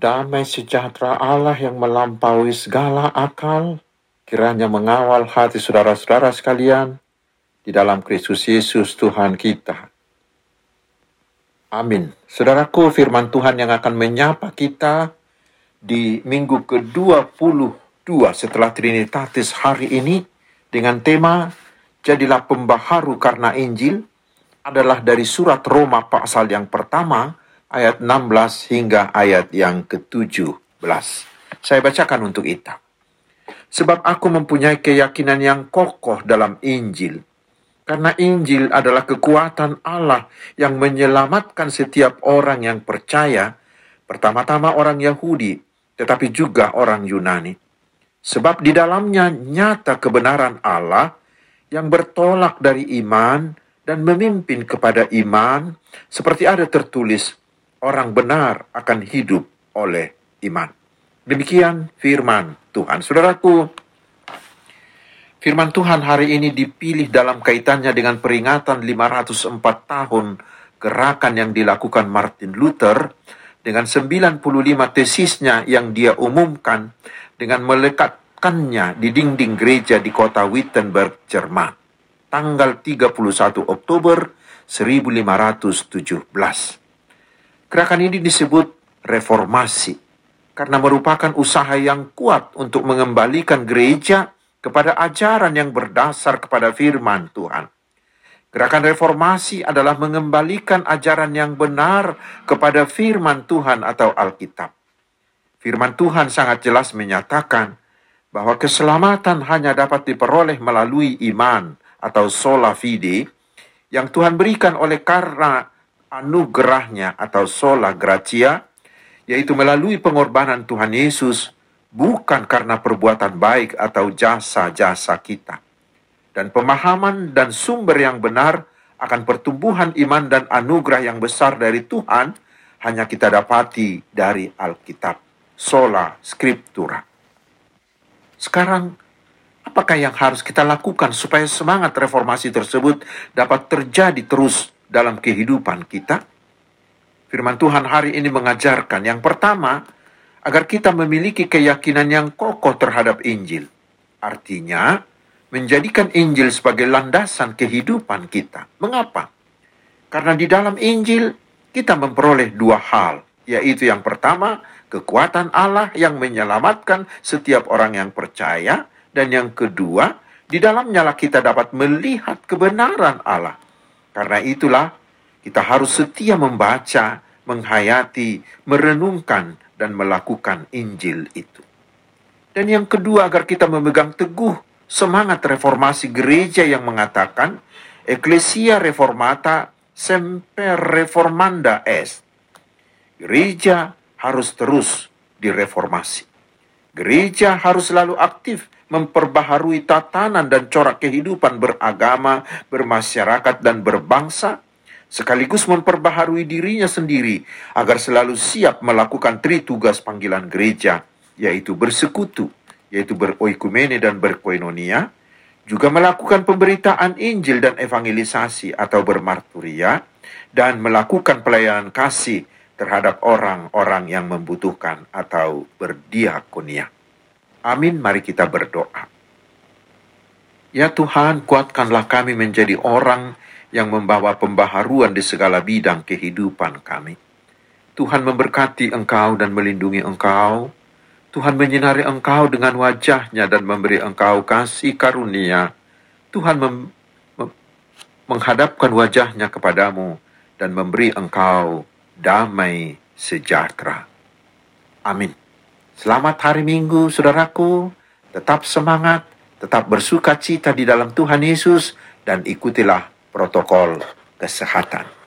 Damai sejahtera Allah yang melampaui segala akal, kiranya mengawal hati saudara-saudara sekalian di dalam Kristus Yesus Tuhan kita. Amin. Saudaraku, firman Tuhan yang akan menyapa kita di minggu ke-22 setelah Trinitatis hari ini dengan tema Jadilah Pembaharu karena Injil adalah dari surat Roma pasal yang pertama ayat 16 hingga ayat yang ke-17. Saya bacakan untuk kita. Sebab aku mempunyai keyakinan yang kokoh dalam Injil. Karena Injil adalah kekuatan Allah yang menyelamatkan setiap orang yang percaya, pertama-tama orang Yahudi, tetapi juga orang Yunani. Sebab di dalamnya nyata kebenaran Allah yang bertolak dari iman dan memimpin kepada iman, seperti ada tertulis, orang benar akan hidup oleh iman. Demikian firman Tuhan. Saudaraku, firman Tuhan hari ini dipilih dalam kaitannya dengan peringatan 504 tahun gerakan yang dilakukan Martin Luther dengan 95 tesisnya yang dia umumkan dengan melekatkannya di dinding gereja di kota Wittenberg, Jerman tanggal 31 Oktober 1517. Gerakan ini disebut reformasi karena merupakan usaha yang kuat untuk mengembalikan gereja kepada ajaran yang berdasar kepada firman Tuhan. Gerakan reformasi adalah mengembalikan ajaran yang benar kepada firman Tuhan atau Alkitab. Firman Tuhan sangat jelas menyatakan bahwa keselamatan hanya dapat diperoleh melalui iman atau sola fide yang Tuhan berikan oleh karena anugerahnya atau sola gratia, yaitu melalui pengorbanan Tuhan Yesus, bukan karena perbuatan baik atau jasa-jasa kita. Dan pemahaman dan sumber yang benar akan pertumbuhan iman dan anugerah yang besar dari Tuhan hanya kita dapati dari Alkitab, sola scriptura. Sekarang Apakah yang harus kita lakukan supaya semangat reformasi tersebut dapat terjadi terus dalam kehidupan kita? Firman Tuhan hari ini mengajarkan yang pertama, agar kita memiliki keyakinan yang kokoh terhadap Injil. Artinya, menjadikan Injil sebagai landasan kehidupan kita. Mengapa? Karena di dalam Injil kita memperoleh dua hal, yaitu yang pertama, kekuatan Allah yang menyelamatkan setiap orang yang percaya, dan yang kedua, di dalamnya lah kita dapat melihat kebenaran Allah. Karena itulah kita harus setia membaca, menghayati, merenungkan, dan melakukan Injil itu. Dan yang kedua agar kita memegang teguh semangat reformasi gereja yang mengatakan Ecclesia Reformata Semper Reformanda Est. Gereja harus terus direformasi. Gereja harus selalu aktif memperbaharui tatanan dan corak kehidupan beragama, bermasyarakat, dan berbangsa, sekaligus memperbaharui dirinya sendiri agar selalu siap melakukan tri tugas panggilan gereja, yaitu bersekutu, yaitu beroikumene dan berkoinonia, juga melakukan pemberitaan Injil dan evangelisasi atau bermarturia, dan melakukan pelayanan kasih terhadap orang-orang yang membutuhkan atau berdiakonia. Amin, mari kita berdoa. Ya Tuhan, kuatkanlah kami menjadi orang yang membawa pembaharuan di segala bidang kehidupan kami. Tuhan memberkati engkau dan melindungi engkau. Tuhan menyinari engkau dengan wajahnya dan memberi engkau kasih karunia. Tuhan mem menghadapkan wajahnya kepadamu dan memberi engkau damai sejahtera. Amin. Selamat hari Minggu, saudaraku. Tetap semangat, tetap bersuka cita di dalam Tuhan Yesus, dan ikutilah protokol kesehatan.